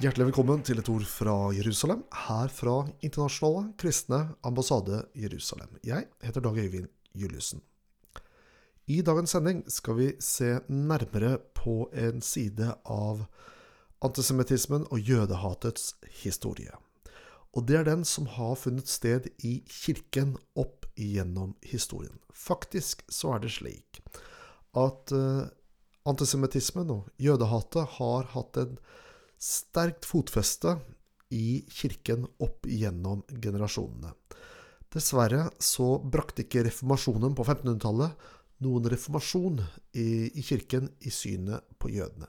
Hjertelig velkommen til et ord fra Jerusalem, her fra Internasjonale kristne ambassade Jerusalem. Jeg heter Dag Øyvind Juliussen. I dagens sending skal vi se nærmere på en side av antisemittismen og jødehatets historie. Og det er den som har funnet sted i kirken opp igjennom historien. Faktisk så er det slik at uh, antisemittismen og jødehatet har hatt en sterkt fotfeste i kirken opp igjennom generasjonene. Dessverre så brakte ikke reformasjonen på 1500-tallet noen reformasjon i, i, kirken i synet på jødene.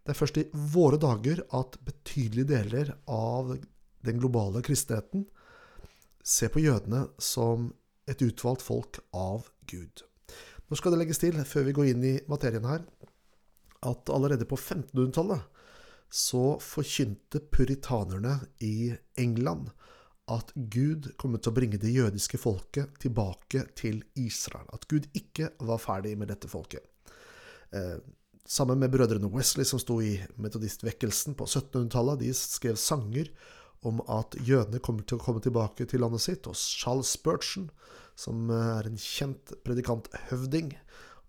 Det er først i våre dager at betydelige deler av den globale kristenheten ser på jødene som et utvalgt folk av Gud. Nå skal det legges til, før vi går inn i materien her, at allerede på 1500-tallet så forkynte puritanerne i England at Gud kommer til å bringe det jødiske folket tilbake til Israel. At Gud ikke var ferdig med dette folket. Eh, sammen med brødrene Wesley, som sto i metodistvekkelsen på 1700-tallet, de skrev sanger om at jødene kommer til å komme tilbake til landet sitt. Og Charles Spurgeon, som er en kjent predikanthøvding,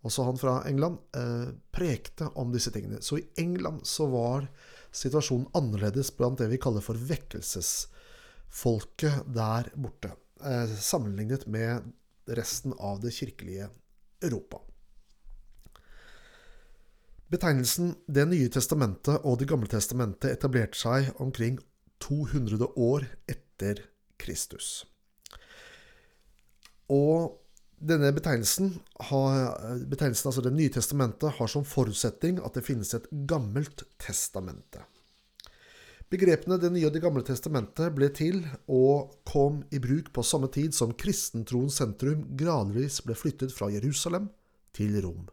også han fra England, eh, prekte om disse tingene. Så i England så var situasjonen annerledes blant det vi kaller for vekkelsesfolket der borte, eh, sammenlignet med resten av det kirkelige Europa. Betegnelsen Det nye testamentet og Det gamle testamentet etablerte seg omkring 200 år etter Kristus. Og denne betegnelsen, betegnelsen, altså Det nye testamentet, har som forutsetning at det finnes et gammelt testamente. Begrepene Det nye og Det gamle testamentet ble til og kom i bruk på samme tid som kristentroens sentrum gradvis ble flyttet fra Jerusalem til Rom.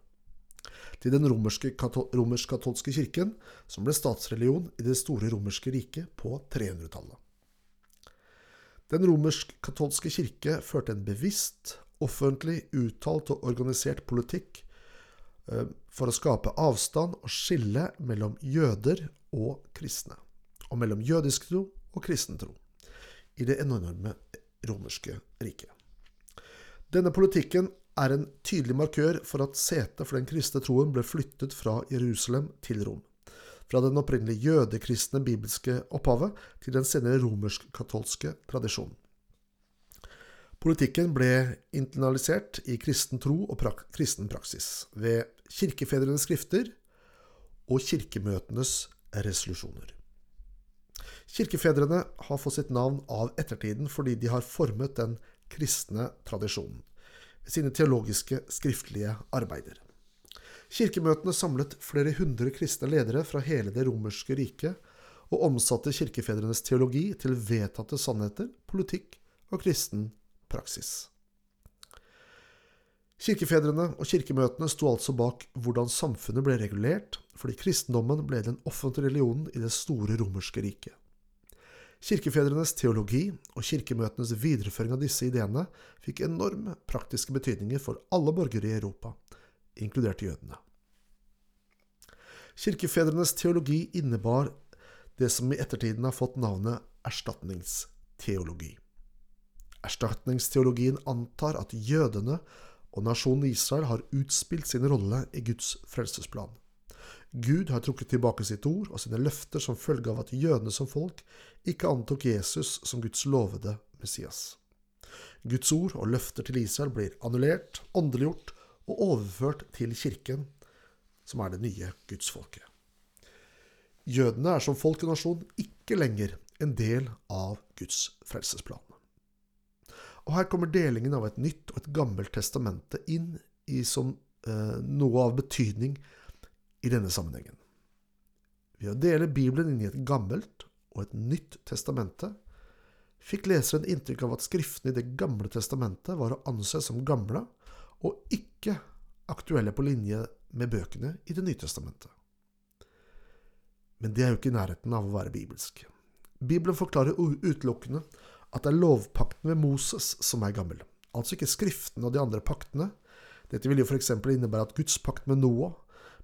Til den romersk-katolske kirken, som ble statsreligion i det store romerske riket på 300-tallet. Den romersk-katolske kirke førte en bevisst offentlig, uttalt og organisert politikk eh, for å skape avstand og skille mellom jøder og kristne, og mellom jødisk tro og kristen tro, i det enorme romerske riket. Denne politikken er en tydelig markør for at setet for den kristne troen ble flyttet fra Jerusalem til Rom. Fra den opprinnelige jødekristne bibelske opphavet til den senere romersk-katolske tradisjonen. Politikken ble internalisert i kristen tro og prak kristen praksis ved kirkefedrenes skrifter og kirkemøtenes resolusjoner. Kirkefedrene har fått sitt navn av ettertiden fordi de har formet den kristne tradisjonen ved sine teologiske, skriftlige arbeider. Kirkemøtene samlet flere hundre kristne ledere fra hele det romerske riket og omsatte kirkefedrenes teologi til vedtatte sannheter, politikk og kristen praksis. Kirkefedrene og kirkemøtene sto altså bak hvordan samfunnet ble regulert, fordi kristendommen ble den offentlige religionen i det store romerske riket. Kirkefedrenes teologi og kirkemøtenes videreføring av disse ideene fikk enorme praktiske betydninger for alle borgere i Europa, inkludert jødene. Kirkefedrenes teologi innebar det som i ettertiden har fått navnet erstatningsteologi. Erstatningsteologien antar at jødene og nasjonen Israel har utspilt sin rolle i Guds frelsesplan. Gud har trukket tilbake sitt ord og sine løfter som følge av at jødene som folk ikke antok Jesus som Guds lovede Messias. Guds ord og løfter til Israel blir annullert, åndeliggjort og overført til kirken, som er det nye gudsfolket. Jødene er som folk og nasjon ikke lenger en del av Guds frelsesplan. Og her kommer delingen av et nytt og et gammelt testamente inn i som eh, noe av betydning i denne sammenhengen. Ved å dele Bibelen inn i et gammelt og et nytt testamente fikk leseren inntrykk av at skriftene i Det gamle testamentet var å anse som gamle og ikke aktuelle på linje med bøkene i Det nye testamentet. Men det er jo ikke i nærheten av å være bibelsk. Bibelen forklarer utelukkende at det er lovpakten ved Moses som er gammel, altså ikke Skriftene og de andre paktene. Dette vil jo f.eks. innebære at Guds pakt med Noah,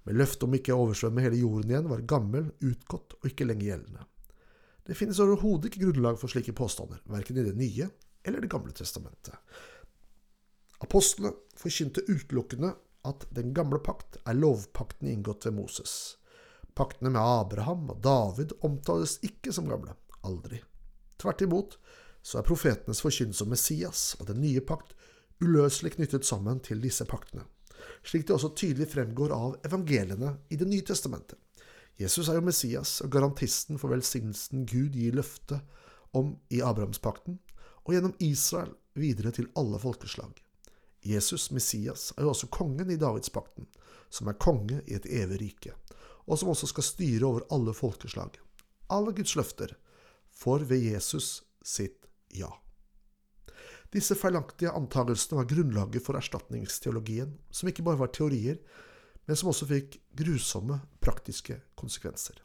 med løfte om ikke å oversvømme hele jorden igjen, var gammel, utgått og ikke lenger gjeldende. Det finnes overhodet ikke grunnlag for slike påstander, verken i Det nye eller Det gamle testamentet. Apostlene forkynte utelukkende at den gamle pakt er lovpakten inngått ved Moses. Paktene med Abraham og David omtales ikke som gamle. Aldri. Tvert imot så er profetenes forkynnelse om Messias og den nye pakt uløselig knyttet sammen til disse paktene, slik det også tydelig fremgår av evangeliene i Det nye testamentet. Jesus er jo Messias og garantisten for velsignelsen Gud gir løfte om i Abrahamspakten, og gjennom Israel videre til alle folkeslag. Jesus, Messias, er jo også kongen i Davidspakten, som er konge i et evig rike, og som også skal styre over alle folkeslag. Alle Guds løfter får ved Jesus sitt ja. Disse feilaktige antagelsene var grunnlaget for erstatningsteologien, som ikke bare var teorier, men som også fikk grusomme praktiske konsekvenser.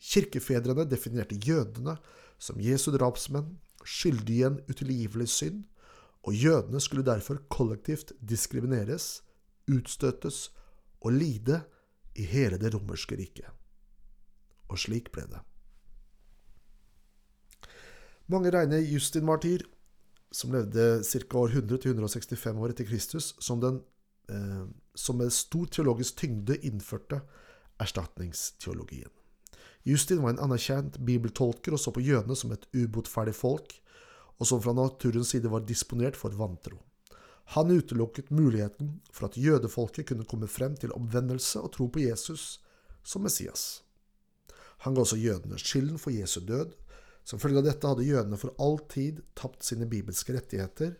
Kirkefedrene definerte jødene som Jesu drapsmenn, skyldige i en utilgivelig synd, og jødene skulle derfor kollektivt diskrimineres, utstøtes og lide i hele det romerske riket. Og slik ble det. Mange regner Justin Martyr, som levde ca. år 100-165 år etter Kristus, som den eh, som med stor teologisk tyngde innførte erstatningsteologien. Justin var en anerkjent bibeltolker og så på jødene som et ubotferdig folk, og som fra naturens side var disponert for vantro. Han utelukket muligheten for at jødefolket kunne komme frem til omvendelse og tro på Jesus som Messias. Han ga også jødene skylden for Jesu død. Som følge av dette hadde jødene for all tid tapt sine bibelske rettigheter,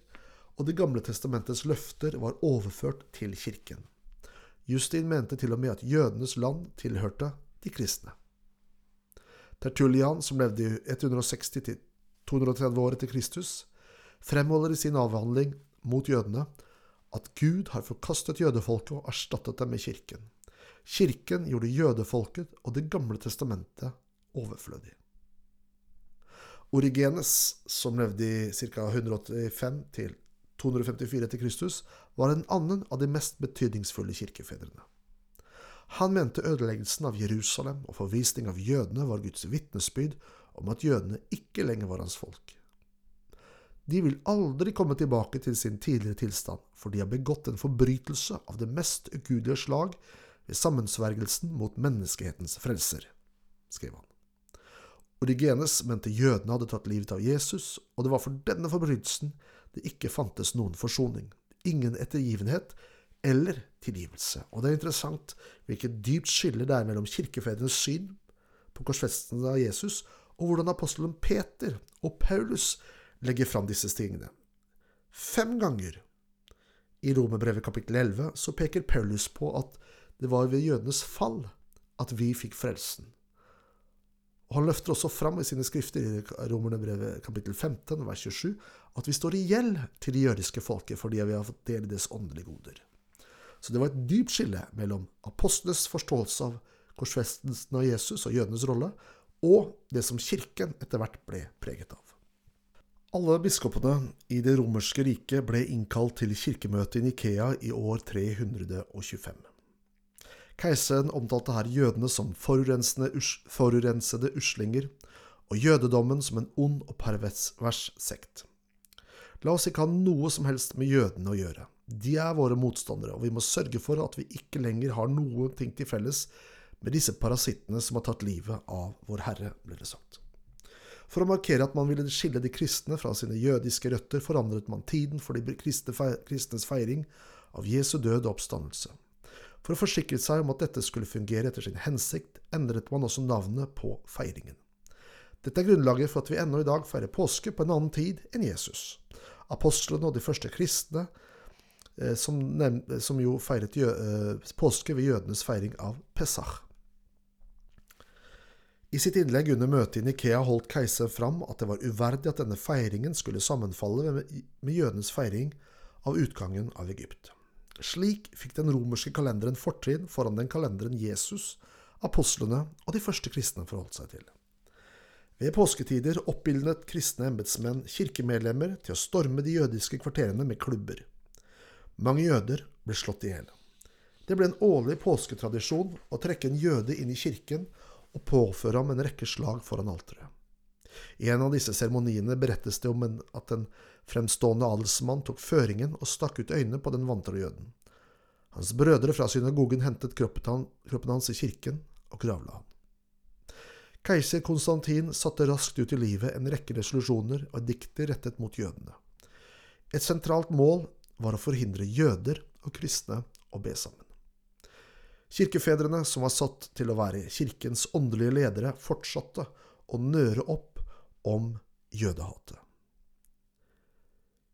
og Det gamle testamentets løfter var overført til kirken. Justin mente til og med at jødenes land tilhørte de kristne. Tertullian, som levde i 160 230 år etter Kristus, fremholder i sin avhandling mot jødene at Gud har forkastet jødefolket og erstattet dem med kirken. Kirken gjorde jødefolket og Det gamle testamentet overflødig. Origenes, som levde i ca. 185 til 254 etter Kristus, var en annen av de mest betydningsfulle kirkefedrene. Han mente ødeleggelsen av Jerusalem og forvisning av jødene var Guds vitnesbyrd om at jødene ikke lenger var hans folk. De vil aldri komme tilbake til sin tidligere tilstand, for de har begått en forbrytelse av det mest ugudelige slag ved sammensvergelsen mot menneskehetens frelser, skrev han. Origenes mente jødene hadde tatt livet av Jesus, og det var for denne forbrytelsen det ikke fantes noen forsoning, ingen ettergivenhet eller tilgivelse. Og det er interessant hvilket dypt skille det er mellom kirkefedrenes syn på korsfestelsen av Jesus, og hvordan apostelen Peter og Paulus legger fram disse tingene. Fem ganger i Romerbrevet kapittel 11 så peker Paulus på at det var ved jødenes fall at vi fikk frelsen. Han løfter også fram i sine skrifter i Romerne brevet kapittel 15 vers 27 at vi står i gjeld til det jødiske folket fordi vi har fått del i deres åndelige goder. Så det var et dypt skille mellom apostlenes forståelse av korsfestelsen av Jesus og jødenes rolle, og det som kirken etter hvert ble preget av. Alle biskopene i det romerske riket ble innkalt til kirkemøte i Nikea i år 325. Keiseren omtalte her jødene som forurensede uslinger, og jødedommen som en ond og pervers sekt. La oss ikke ha noe som helst med jødene å gjøre. De er våre motstandere, og vi må sørge for at vi ikke lenger har noe ting til felles med disse parasittene som har tatt livet av Vår Herre, ble det sagt. For å markere at man ville skille de kristne fra sine jødiske røtter, forandret man tiden for de kristnes feiring av Jesu død og oppstandelse. For å forsikre seg om at dette skulle fungere etter sin hensikt, endret man også navnet på feiringen. Dette er grunnlaget for at vi ennå i dag feirer påske på en annen tid enn Jesus. Apostlene og de første kristne, eh, som, jo feiret eh, påske ved jødenes feiring av Pesach. I sitt innlegg under møtet i Nikea holdt keiseren fram at det var uverdig at denne feiringen skulle sammenfalle med jødenes feiring av utgangen av Egypt. Slik fikk den romerske kalenderen fortrinn foran den kalenderen Jesus, apostlene og de første kristne forholdt seg til. Ved påsketider oppildnet kristne embetsmenn kirkemedlemmer til å storme de jødiske kvarterene med klubber. Mange jøder ble slått i hjel. Det ble en årlig påsketradisjon å trekke en jøde inn i kirken og påføre ham en rekke slag foran alteret. I en av disse seremoniene berettes det om en, at en fremstående adelsmann tok føringen og stakk ut øynene på den vantro jøden. Hans brødre fra synagogen hentet kroppen, hans i kirken og gravla han. Keiser Konstantin satte raskt ut i livet en rekke resolusjoner og dikter rettet mot jødene. Et sentralt mål var å forhindre jøder og kristne å be sammen. Kirkefedrene, som var satt til å være kirkens åndelige ledere, fortsatte å nøre opp om jødehatet.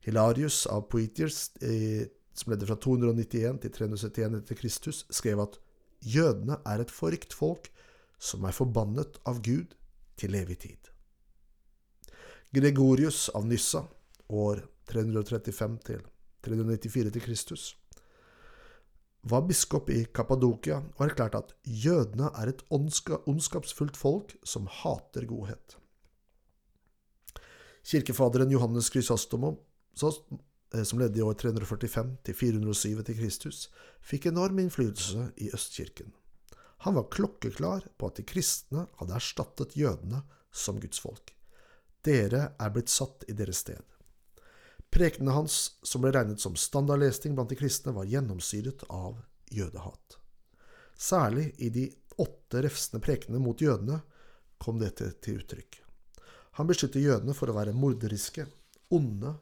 Hilarius av Poitiers, eh, som ledde fra 291 til 371 etter Kristus, skrev at jødene er et forrykt folk som er forbannet av Gud til evig tid. Gregorius av Nyssa, år 335 til 394 til Kristus, var biskop i Kappadokia og erklærte at jødene er et ondskapsfullt folk som hater godhet. Kirkefaderen Johannes Chrysostomo Eh, som ledde i år 345 til 407 etter Kristus, fikk enorm innflytelse i Østkirken. Han var klokkeklar på at de kristne hadde erstattet jødene som gudsfolk. Dere er blitt satt i deres sted. Prekenene hans, som ble regnet som standardlesning blant de kristne, var gjennomsyret av jødehat. Særlig i de åtte refsende prekenene mot jødene kom dette til uttrykk. Han beskytter jødene for å være morderiske, onde,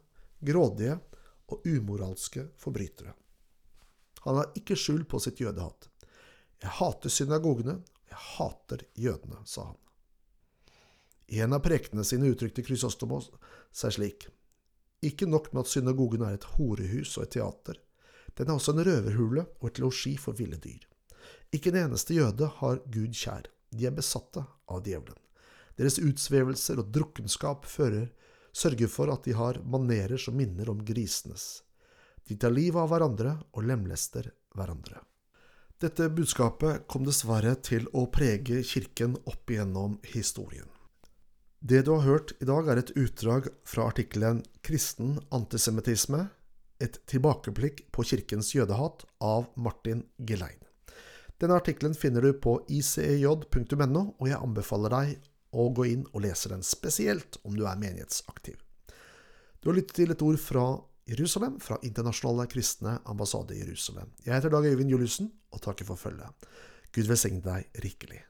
grådige og umoralske forbrytere. Han har ikke skjul på sitt jødehat. Jeg hater synagogene, jeg hater jødene, sa han. I en av prekenene sine uttrykte Krysostomos seg slik. Ikke nok med at synagogen er et horehus og et teater. Den er også en røverhule og et losji for ville dyr. Ikke en eneste jøde har Gud kjær. De er besatte av djevelen. Deres utsvevelser og drukkenskap fører sørger for at de har manerer som minner om grisenes. De tar livet av hverandre og lemlester hverandre. Dette budskapet kom dessverre til å prege kirken opp igjennom historien. Det du har hørt i dag, er et utdrag fra artikkelen 'Kristen antisemittisme et tilbakeblikk på kirkens jødehat' av Martin Gelein. Denne artikkelen finner du på icej.no, og jeg anbefaler deg og gå inn og lese den, spesielt om du er menighetsaktiv. Du har lyttet til et ord fra Jerusalem, fra Internasjonale kristne ambassade i Jerusalem. Jeg heter Dag Øyvind Juliussen og takker for følget. Gud velsigne deg rikelig.